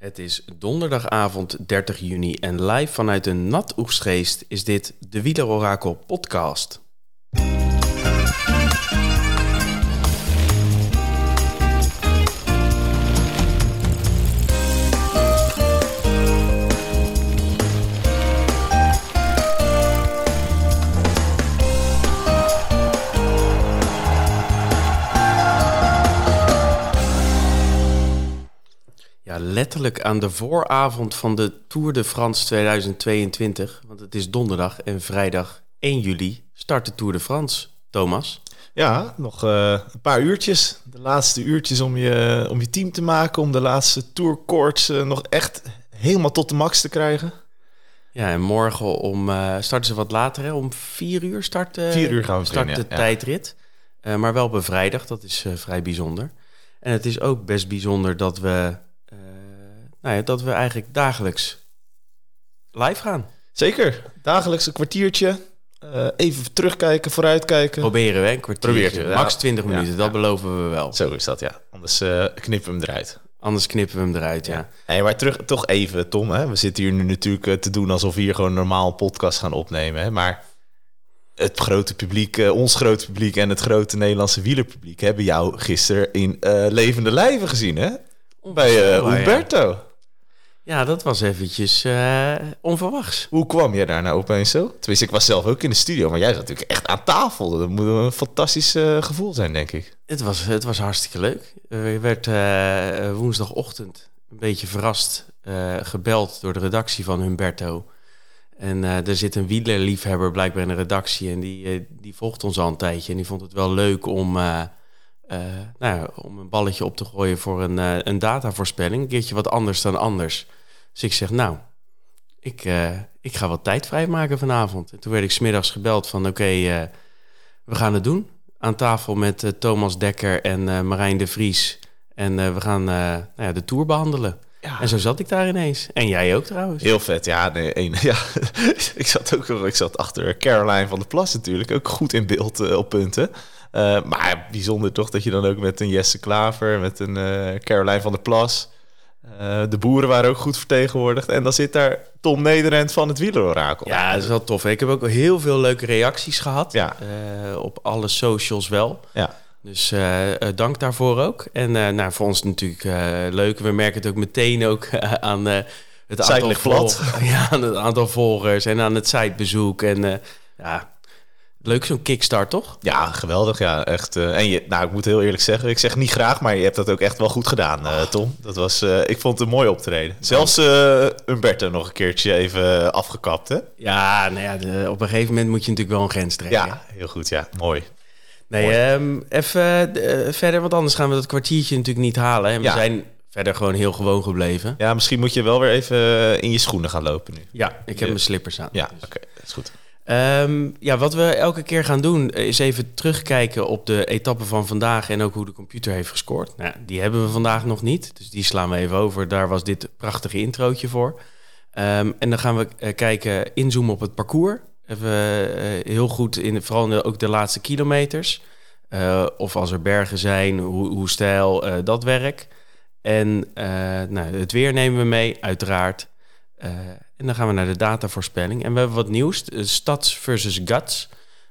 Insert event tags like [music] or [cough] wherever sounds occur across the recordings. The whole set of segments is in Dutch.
Het is donderdagavond 30 juni en live vanuit een nat oegstgeest is dit de Wielerorakel podcast. Letterlijk aan de vooravond van de Tour de France 2022. Want het is donderdag en vrijdag 1 juli start de Tour de France. Thomas? Ja, nog eh, een paar uurtjes. De laatste uurtjes om je, om je team te maken. Om de laatste tourkoorts uh, nog echt helemaal tot de max te krijgen. Ja, en morgen om, uh, starten ze wat later. Hè? Om vier uur start, vier uur gaan we start de ja. tijdrit. maar wel op vrijdag, dat is vrij bijzonder. En het is ook best bijzonder dat we nou ja, dat we eigenlijk dagelijks live gaan. Zeker. Dagelijks een kwartiertje. Uh, even terugkijken, vooruitkijken. Proberen we een kwartiertje. Max 20 ja, minuten, dat ja. beloven we wel. Zo is dat, ja. Anders uh, knippen we hem eruit. Anders knippen we hem eruit, ja. Hey, maar terug, toch even, Tom. Hè? We zitten hier nu natuurlijk uh, te doen alsof we hier gewoon normaal podcast gaan opnemen. Hè? Maar het grote publiek, ons grote publiek en het grote Nederlandse wielerpubliek... hebben jou gisteren in levende lijven gezien, hè? Bij Umberto. Ja, dat was eventjes uh, onverwachts. Hoe kwam je daar nou opeens zo? Tenminste, ik was zelf ook in de studio, maar jij zat natuurlijk echt aan tafel. Dat moet een fantastisch uh, gevoel zijn, denk ik. Het was, het was hartstikke leuk. Uh, ik werd uh, woensdagochtend een beetje verrast gebeld door de redactie van Humberto. En er zit een wielerliefhebber blijkbaar in de redactie en die, die volgt ons al een tijdje. En die vond het wel leuk om... nou, om een balletje op te gooien voor een, een datavoorspelling. Een keertje wat anders dan anders. Dus ik zeg, nou, ik, uh, ik ga wat tijd vrijmaken vanavond. En toen werd ik smiddags gebeld van, oké, okay, uh, we gaan het doen. Aan tafel met uh, Thomas Dekker en Marijn de Vries. En we gaan nou ja, de Tour behandelen. Ja. En zo zat ik daar ineens. En jij ook trouwens. Heel vet, ja. Nee, een, [laughs] ja. ik zat ook ik zat achter Caroline van der Plas natuurlijk. Ook goed in beeld op punten. maar bijzonder toch dat je dan ook met een Jesse Klaver, met een Caroline van der Plas... Uh, de boeren waren ook goed vertegenwoordigd. En dan zit daar Tom Nederend van het wielerorakel. Ja, dat is wel tof. Ik heb ook heel veel leuke reacties gehad. Ja. Uh, op alle socials wel. Ja. Dus uh, dank daarvoor ook. En nou, voor ons natuurlijk leuk. We merken het ook meteen ook [laughs] aan het aantal, volgers, [laughs] ja, aan het aantal volgers en aan het sitebezoek. En ja, Leuk zo'n kickstart, toch? Ja, geweldig. Ja, echt. Uh, en je, nou, ik moet heel eerlijk zeggen, ik zeg niet graag, maar je hebt dat ook echt wel goed gedaan, uh, Tom. Dat was, uh, ik vond het een mooi optreden. Zelfs Umberto nog een keertje even afgekapt, hè? Ja, nou ja, de, op een gegeven moment moet je natuurlijk wel een grens trekken. Ja, heel goed, ja. Mooi. Nee, um, even verder, want anders gaan we dat kwartiertje natuurlijk niet halen. En we ja. zijn verder gewoon heel gewoon gebleven. Ja, misschien moet je wel weer even in je schoenen gaan lopen nu. Ja, ik heb mijn slippers aan. Ja, dus. oké, okay, dat is goed. Um, ja, wat we elke keer gaan doen is even terugkijken op de etappen van vandaag en ook hoe de computer heeft gescoord. Nou, die hebben we vandaag nog niet, dus die slaan we even over. Daar was dit prachtige introotje voor. Um, en dan gaan we uh, kijken, inzoomen op het parcours. Even uh, heel goed, in, vooral ook de laatste kilometers. Uh, of als er bergen zijn, hoe, hoe stijl dat werk. En nou, het weer nemen we mee, uiteraard. En dan gaan we naar de datavoorspelling. En we hebben wat nieuws. Stads versus guts.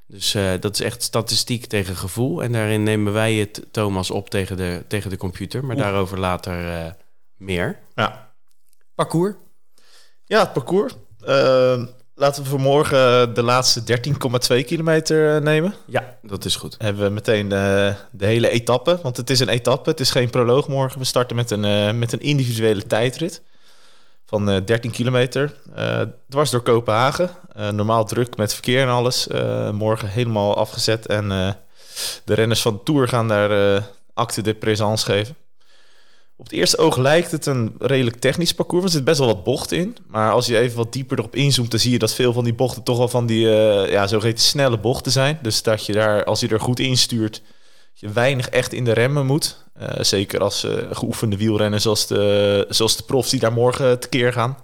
Dus uh, dat is echt statistiek tegen gevoel. En daarin nemen wij het, Thomas, op tegen de, tegen de computer. Maar Oeh. daarover later uh, meer. Ja. Parcours? Ja, het parcours. Uh, laten we voor morgen de laatste 13,2 kilometer eh, nemen. Ja, dat is goed. Hebben we meteen de hele etappe. Want het is een etappe, het is geen proloog morgen. We starten met een, met een individuele tijdrit van uh, 13 kilometer. Uh, dwars door Kopenhagen. Uh, normaal druk met verkeer en alles. Morgen helemaal afgezet. En de renners van Tour gaan daar acte de présence geven. Op het eerste oog lijkt het een redelijk technisch parcours. Er zit best wel wat bocht in. Maar als je even wat dieper erop inzoomt... dan zie je dat veel van die bochten toch wel van die ja, zogeheten snelle bochten zijn. Dus dat je daar, als je er goed instuurt je weinig echt in de remmen moet. Uh, zeker als uh, geoefende wielrennen zoals de, zoals de profs die daar morgen tekeer gaan.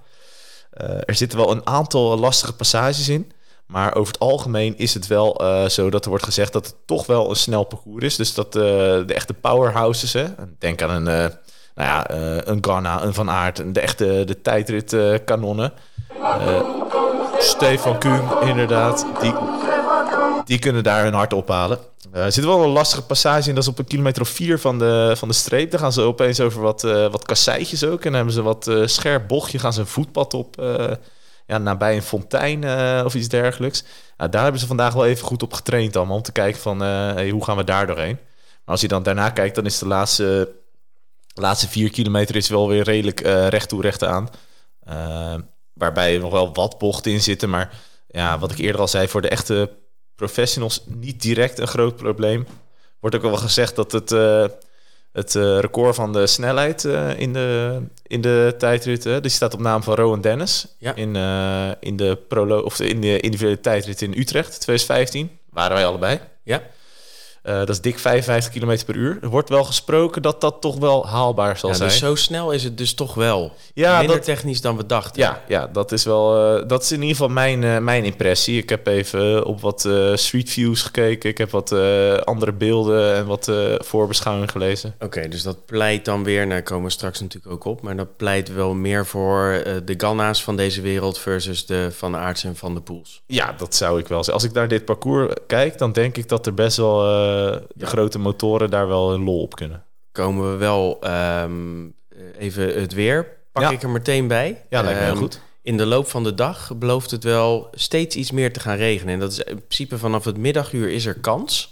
Uh, er zitten wel een aantal lastige passages in. Maar over het algemeen is het wel zo dat er wordt gezegd dat het toch wel een snel parcours is. Dus dat de echte powerhouses, hè, denk aan een nou ja, eh, een Ganna, een Van Aert, de echte de tijdritkanonnen. Stefan Kuhn, inderdaad. Die, die kunnen daar hun hart ophalen. Uh, er zit wel een lastige passage in. Dat is op een kilometer vier van de, van de streep. Dan gaan ze opeens over wat, uh, wat kasseitjes ook. En dan hebben ze wat uh, scherp bochtje. Gaan ze een voetpad op. ja, nabij een fontein of iets dergelijks. Nou, daar hebben ze vandaag wel even goed op getraind allemaal. Om te kijken van hoe gaan we daar doorheen. Maar als je dan daarna kijkt, dan is de laatste, laatste vier kilometer is wel weer redelijk recht toe recht aan. waarbij er nog wel wat bochten in zitten. Maar ja, wat ik eerder al zei, voor de echte professionals niet direct een groot probleem. Wordt ook wel gezegd dat het, uh, het uh, record van de snelheid uh, in, de, in de tijdrit, die staat op naam van Rowan Dennis. Ja. In, in, de prolo of in de individuele tijdrit in Utrecht 2015. Waren wij allebei. Ja. Uh, dat is dik 55 km per uur. Er wordt wel gesproken dat dat toch wel haalbaar zal ja, zijn. Dus zo snel is het dus toch wel. Ja, Minder dat, technisch dan we dachten. ja, ja, dat is wel. Uh, dat is in ieder geval mijn, uh, mijn impressie. Ik heb even op wat street views gekeken. Ik heb wat andere beelden en wat voorbeschouwing gelezen. Oké, okay, dus dat pleit dan weer, nou komen we straks natuurlijk ook op, maar dat pleit wel meer voor de Ganna's van deze wereld versus de Van de Aarts en Van de Poels. Ja, dat zou ik wel zeggen. Als ik naar dit parcours kijk, dan denk ik dat er best wel de ja. grote motoren daar wel een lol op kunnen. Komen we wel um, even het weer. Pak Ja. ik er meteen bij. Ja, lijkt me heel Ehm, goed. In de loop van de dag belooft het wel steeds iets meer te gaan regenen. En dat is in principe vanaf het middaguur is er kans.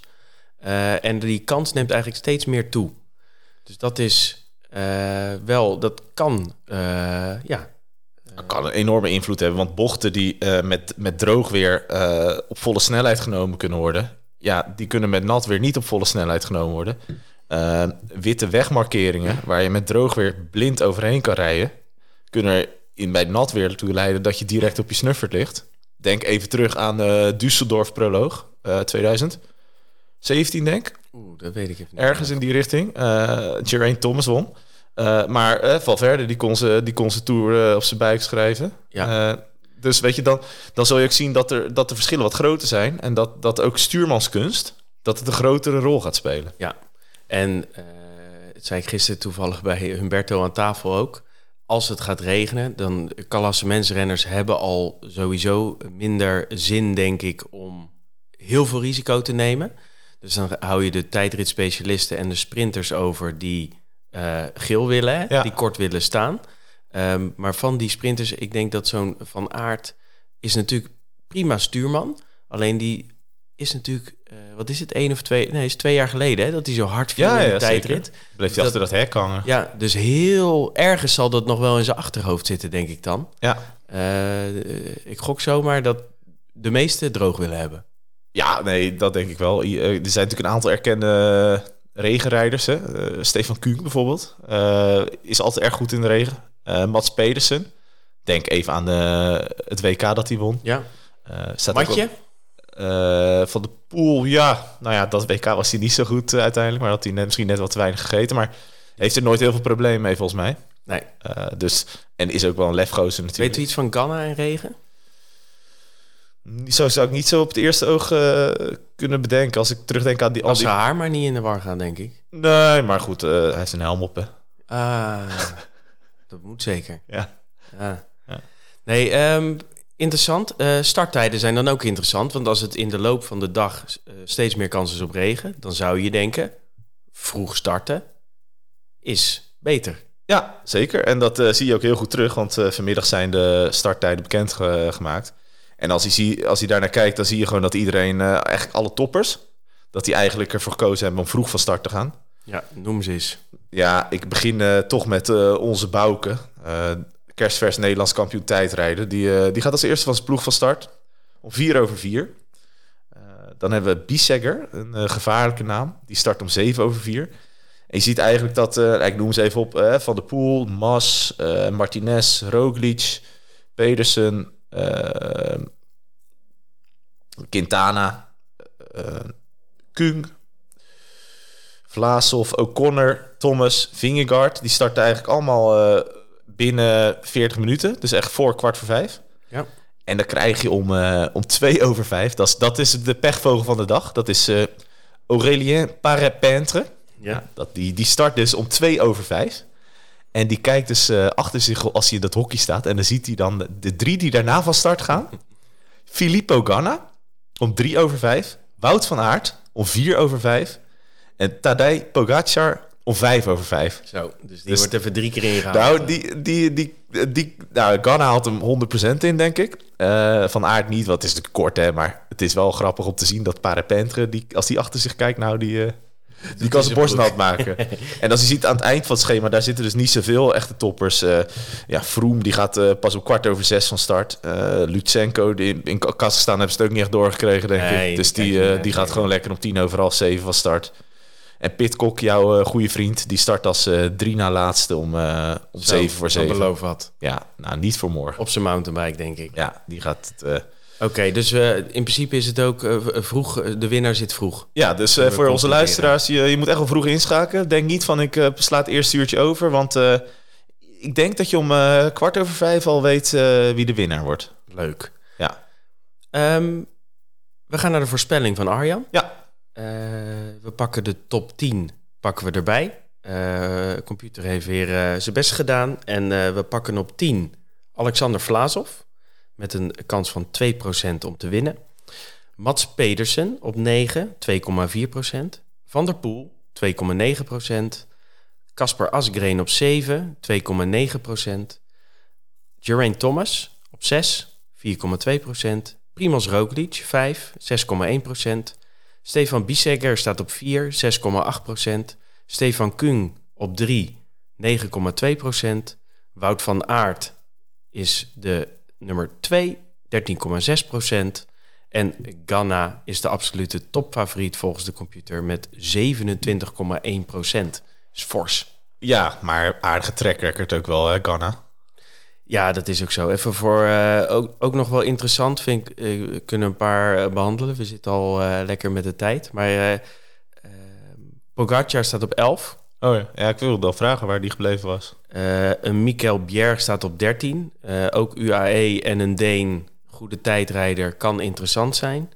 Eh, en die kans neemt eigenlijk steeds meer toe. Dus dat is eh, wel, dat kan, eh, ja, Dat kan een enorme invloed hebben, want bochten die eh, met, met droog weer eh, op volle snelheid genomen kunnen worden, ja, die kunnen met nat weer niet op volle snelheid genomen worden. Eh, witte wegmarkeringen, waar je met droog weer blind overheen kan rijden, kunnen er in, bij nat weer ertoe leiden dat je direct op je snuffert ligt. Denk even terug aan de Düsseldorf proloog eh 2017, denk ik. oeh, dat weet ik even niet. Ergens in die richting. Eh Geraint Thomas won. Eh, maar eh, Valverde die kon, ze, die kon zijn tour eh, op zijn buik schrijven. Ja. Dus weet je, dan, dan zul je ook zien dat, er, dat de verschillen wat groter zijn. En dat, dat ook stuurmanskunst, dat het een grotere rol gaat spelen. Ja, en eh het zei ik gisteren toevallig bij Humberto aan tafel ook. Als het gaat regenen, dan klassementsrenners hebben al sowieso minder zin, denk ik, om heel veel risico te nemen. Dus dan hou je de tijdritspecialisten en de sprinters over die eh, geel willen, Ja. die kort willen staan. Ehm, maar van die sprinters, ik denk dat zo'n Van Aert is natuurlijk prima stuurman. Alleen die is natuurlijk, eh, wat is het, één of twee, nee, is twee jaar geleden hè, dat hij zo hard viel Ja, in de ja, tijdrit. zeker. Bleef hij Dat- achter dat hek hangen. Ja, dus heel ergens zal dat nog wel in zijn achterhoofd zitten, denk ik dan. Ja. Eh, ik gok zomaar dat de meesten droog willen hebben. Ja, nee, dat denk ik wel. Eh, Er zijn natuurlijk een aantal erkende regenrijders. Hè? Stefan Kuhn bijvoorbeeld. is altijd erg goed in de regen. Eh, Mats Pedersen. Denk even aan de, het WK dat hij won. Ja, Eh, staat Matje? Eh, van de pool, ja. Nou ja, dat WK was hij niet zo goed eh, uiteindelijk. Maar had hij net, misschien net wat te weinig gegeten. Maar heeft er nooit heel veel problemen mee, volgens mij. Nee. Eh, dus, en is ook wel een lefgozer natuurlijk. Weet u iets van Ganna en regen? Zo zou ik niet zo op het eerste oog eh, kunnen bedenken. Als ik terugdenk aan die... al Als die... zijn haar maar niet in de war gaan, denk ik. Nee, maar goed, eh, hij heeft een helm op, hè. Ah, dat moet zeker. Ja. Ja. Ja. Nee, ehm, interessant. Eh, starttijden zijn dan ook interessant. Want als het in de loop van de dag eh, steeds meer kans is op regen... dan zou je denken, vroeg starten is beter. Ja, zeker. En dat eh, zie je ook heel goed terug, want vanmiddag zijn de starttijden bekend ge- gemaakt. En als je, zie, als je daarnaar kijkt, dan zie je gewoon dat iedereen, eigenlijk alle toppers, dat die eigenlijk ervoor gekozen hebben om vroeg van start te gaan. Ja, noem ze eens. Ja, ik begin eh, toch met eh, onze Bouke, eh, kerstvers Nederlands kampioen tijdrijden. Die, die gaat als eerste van zijn ploeg van start om 4 over 4. Eh, dan hebben we Bissegger, een gevaarlijke naam. Die start om 7 over 4. En je ziet eigenlijk dat, eh, ik noem ze even op, Van der Poel, Mas, Martinez, Roglic, Pedersen, Quintana, Kung, Vlaasov, O'Connor, Thomas, Vingegaard. Die starten eigenlijk allemaal eh, binnen 40 minuten. Dus echt voor kwart voor vijf. Ja. En dan krijg je om, eh, om twee over vijf. Dat is, dat is de pechvogel van de dag. Dat is eh Aurélien Parepintre. Ja. Dat, die, die start dus om twee over vijf. En die kijkt dus achter zich als hij in dat hockey staat. En dan ziet hij dan de, de drie die daarna van start gaan. Filippo Ganna om drie over vijf. Wout van Aert om vier over vijf. En Tadej Pogacar om vijf over vijf. Zo, dus die Dus- wordt even drie keer ingehaald. Nou, die, die, die, die, nou, Ganna haalt hem 100% in, denk ik. Eh, van Aert niet, het is natuurlijk kort, hè. Maar het is wel grappig om te zien dat Parapentre, die, als die achter zich kijkt, nou, die, eh, die kan zijn borst nat maken. [laughs] en als je ziet aan het eind van het schema, daar zitten dus niet zoveel echte toppers. Eh ja, Froome, die gaat pas om kwart over zes van start. Lutsenko, die in, in Kazachstan hebben ze het ook niet echt doorgekregen, denk Nee, ik. Dus die die, gaat gewoon lekker om tien over half zeven van start. En Pitcock, jouw eh, goede vriend, die start als eh, drie na laatste om, eh om Zo, zeven voor zeven. beloof wat. Ja, nou niet voor morgen. Op zijn mountainbike, denk ik. Ja, die gaat het. Oké, dus in principe is het ook vroeg. De winnaar zit vroeg. Ja, dus voor onze luisteraars, je, je moet echt wel vroeg inschakelen. Denk niet van ik sla het eerste uurtje over, want ik denk dat je om kwart over vijf al weet wie de winnaar wordt. Leuk. Ja. Ehm, we gaan naar de voorspelling van Arjan. Ja. We pakken de top 10 pakken we erbij. Eh computer heeft weer eh, zijn best gedaan. En eh, we pakken op 10 Alexander Vlaasov. Met een kans van 2% om te winnen. Mats Pedersen op 9, 2,4%. Van der Poel, 2,9%. Casper Asgreen op 7, 2,9%. Geraint Thomas op 6, 4,2%. Primoz Roglic 5, 6,1%. Stefan Bissegger staat op 4, 6,8%. Stefan Kung op 3, 9,2%. Wout van Aert is de nummer 2, 13,6%. En Ganna is de absolute topfavoriet volgens de computer met 27,1%. Is fors. Ja, maar aardige track record ook wel, hè, Ganna. Ja, dat is ook zo. Even voor eh, ook, ook nog wel interessant vind ik. eh, we kunnen een paar eh, behandelen. We zitten al eh, lekker met de tijd. Maar eh eh, Pogacar staat op 11. Oh ja. ja, ik wilde wel vragen waar die gebleven was. Eh, een Mikkel Bjerg staat op 13. Eh, ook UAE en een Deen, goede tijdrijder, kan interessant zijn.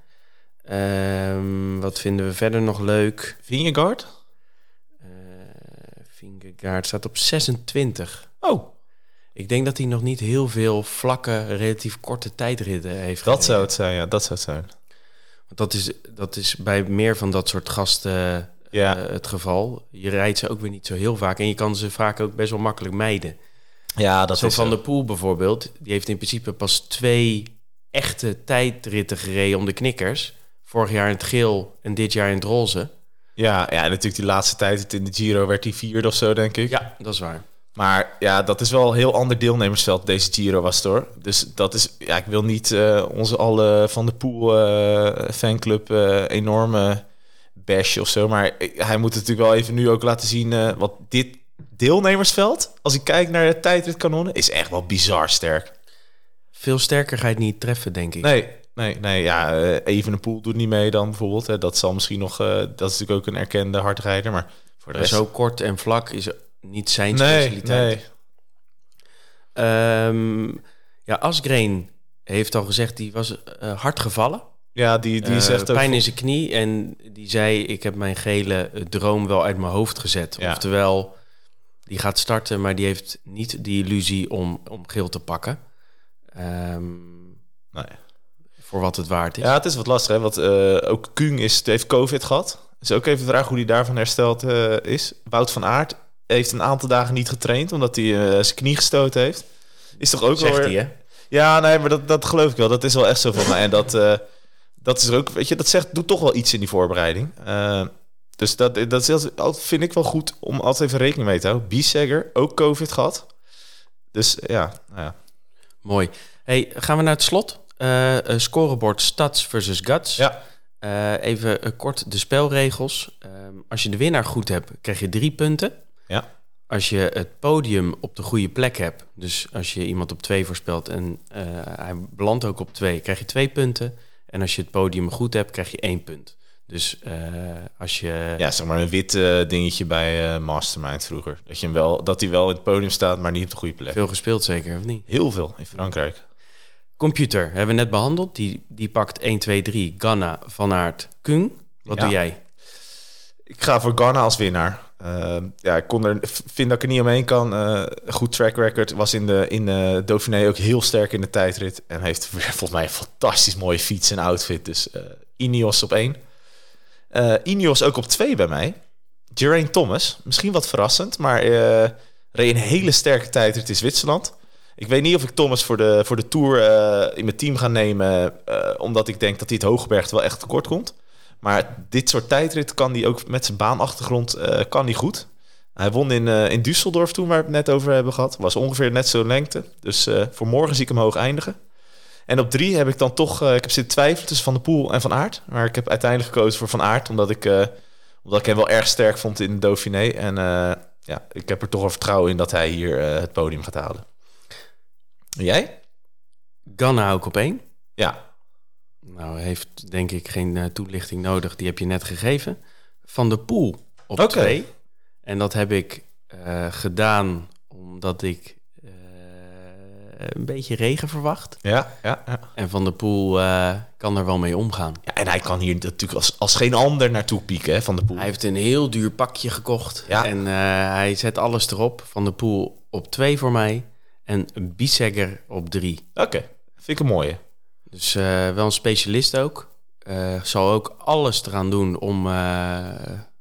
Ehm, wat vinden we verder nog leuk? Vingegaard? Eh Vingegaard staat op 26. Oh, Ik denk dat hij nog niet heel veel vlakke, relatief korte tijdritten heeft dat zou het zijn, ja, dat zou het zijn. Want dat is, dat is bij meer van dat soort gasten Ja. eh, het geval. Je rijdt ze ook weer niet zo heel vaak. En je kan ze vaak ook best wel makkelijk mijden. Ja, dat Zo is Van de Poel bijvoorbeeld. Die heeft in principe pas twee echte tijdritten gereden om de knikkers. Vorig jaar in het geel en dit jaar in het roze. Ja, ja, en natuurlijk die laatste tijd in de Giro werd hij vierde of zo, denk ik. Ja, dat is waar. Maar ja, dat is wel een heel ander deelnemersveld, deze Giro was hoor. Dus dat is, ja, ik wil niet eh, onze alle Van de Poel eh, fanclub eh, enorme bash of zo. Maar hij moet het natuurlijk wel even nu ook laten zien. want dit deelnemersveld, als ik kijk naar de tijdritkanonnen, is echt wel bizar sterk. Veel sterker ga je het niet treffen, denk ik. Nee, nee, nee. Ja, eh, Evenepoel doet niet mee dan bijvoorbeeld. Hè. Dat zal misschien nog, dat is natuurlijk ook een erkende hardrijder. Maar voor de rest... Zo kort en vlak is niet zijn nee, specialiteit. nee. Ehm, ja, Asgreen heeft al gezegd, die was eh, hard gevallen. Ja, die, die Eh, zegt ook... pijn in zijn knie en die zei: Ik heb mijn gele eh, droom wel uit mijn hoofd gezet. Ja. Oftewel, die gaat starten, maar die heeft niet die illusie om, om geel te pakken. Ehm, Nee. voor wat het waard is. Ja, het is wat lastig, hè? Want ook Kung is, heeft COVID gehad. Dus ook even de vraag hoe hij daarvan hersteld is. Wout van Aert heeft een aantal dagen niet getraind... omdat hij eh, zijn knie gestoten heeft. Is toch ook Zegt wel hij, hè? Ja, nee, maar dat, dat geloof ik wel. Dat is wel echt zo van mij. En dat, eh, dat is er ook... Weet je, dat zegt, doet toch wel iets in die voorbereiding. Eh, dus dat, dat is, vind ik wel goed om altijd even rekening mee te houden. Biesegger, ook COVID gehad. Dus ja, nou ja. Mooi. Hey, gaan we naar het slot? Scorebord Stads versus Guts. Ja, even kort de spelregels. Ehm, als je de winnaar goed hebt, krijg je drie punten. Ja. Als je het podium op de goede plek hebt, dus als je iemand op twee voorspelt en eh, hij belandt ook op twee, krijg je twee punten. En als je het podium goed hebt, krijg je één punt. Dus eh, als je... Ja, zeg maar een wit eh, dingetje bij Mastermind vroeger. Dat, je hem wel, dat hij wel in het podium staat, maar niet op de goede plek. Veel gespeeld zeker, of niet? Heel veel in Frankrijk. Computer hebben we net behandeld. Die, die pakt 1, 2, 3, Ganna, Van Aert, Kung. Wat Ja. doe jij? Ik ga voor Ghana als winnaar. Uh, ja, ik kon er, vind dat ik er niet omheen kan. Uh, goed track record. Was in de in de Dauphiné ook heel sterk in de tijdrit. En heeft [laughs] volgens mij een fantastisch mooie fiets en outfit. Dus uh, Ineos op één. Ineos ook op twee bij mij. Geraint Thomas. Misschien wat verrassend, maar reed een hele sterke tijdrit in Zwitserland. Ik weet niet of ik Thomas voor de, voor de Tour in mijn team ga nemen. omdat ik denk dat hij het Hoogberg wel echt tekort komt. Maar dit soort tijdrit kan hij ook met zijn baanachtergrond uh, kan hij goed. Hij won in, uh, in Düsseldorf toen, waar we het net over hebben gehad. Was ongeveer net zo'n lengte. Dus uh, voor morgen zie ik hem hoog eindigen. En op drie heb ik dan toch... ik heb zitten twijfelen tussen Van de Poel en Van Aert. Maar ik heb uiteindelijk gekozen voor Van Aert. Omdat ik, omdat ik hem wel erg sterk vond in de Dauphiné. En ja, ik heb er toch wel vertrouwen in dat hij hier het podium gaat halen. En jij? Ganna ook op één. Ja, nou, heeft denk ik geen eh, toelichting nodig. Die heb je net gegeven. Van de Poel op okay. twee. En dat heb ik uh, gedaan omdat ik uh, een beetje regen verwacht. Ja, ja, ja. En Van de Poel kan er wel mee omgaan. Ja, en hij kan hier natuurlijk als, als geen ander naartoe pieken, hè, Van de Poel. Hij heeft een heel duur pakje gekocht. Ja. En hij zet alles erop. Van de Poel op twee voor mij. En Bissegger op drie. Oké, vind ik een mooie. Dus uh, wel een specialist ook. Uh, zal ook alles eraan doen om, uh,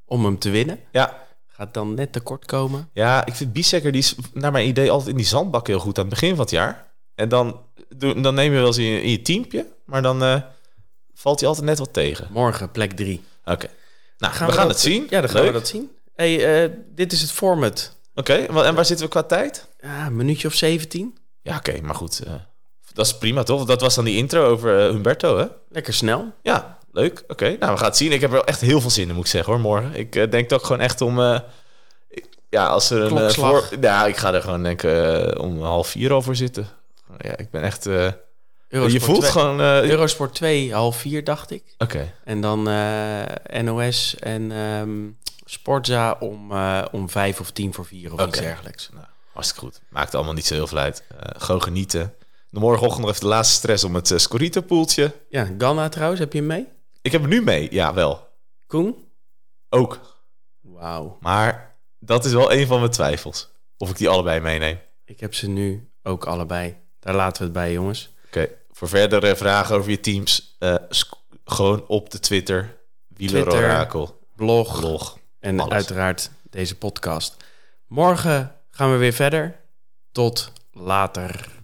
om hem te winnen. Ja. Gaat dan net tekort komen. Ja, ik vind Bisekker, die is naar mijn idee altijd in die zandbak heel goed aan het begin van het jaar. En dan, dan neem je wel eens in je, in je teampje, maar dan valt hij altijd net wat tegen. Morgen, plek drie. Oké. Nou, gaan we, we gaan het zien. Ja, dan gaan we dat zien. Hey, dit is het format. Oké, en waar zitten we qua tijd? Ja, een minuutje of 17. Ja, oké, maar goed. Dat is prima, toch? Dat was dan die intro over uh, Humberto, hè? Lekker snel. Ja, leuk. Oké, nou, we gaan het zien. Ik heb er wel echt heel veel zin in, moet ik zeggen, hoor, morgen. Ik uh, denk toch gewoon echt om... Uh, ja, als er een... voor, ja, ik ga er gewoon, denk ik, om half vier over zitten. Ja, ik ben echt... Je voelt 2, gewoon... Eurosport 2, half vier, dacht ik. Oké. Okay. En dan NOS en um, Sportza om, om vijf of tien voor vier of okay. iets dergelijks. Nou, hartstikke goed. Maakt allemaal niet zo heel veel uit. gewoon genieten. De morgenochtend nog even de laatste stress om het uh, Scorito-poeltje. Ja, Ganna trouwens, heb je hem mee? Ik heb hem nu mee, ja wel. Koen? Ook. Wauw. Maar dat is wel een van mijn twijfels. Of ik die allebei meeneem. Ik heb ze nu ook allebei. Daar laten we het bij, jongens. Oké, okay. voor verdere vragen over je teams, uh, gewoon op de Twitter. Wielerorakel. Blog. blog. En alles. uiteraard deze podcast. Morgen gaan we weer verder. Tot later.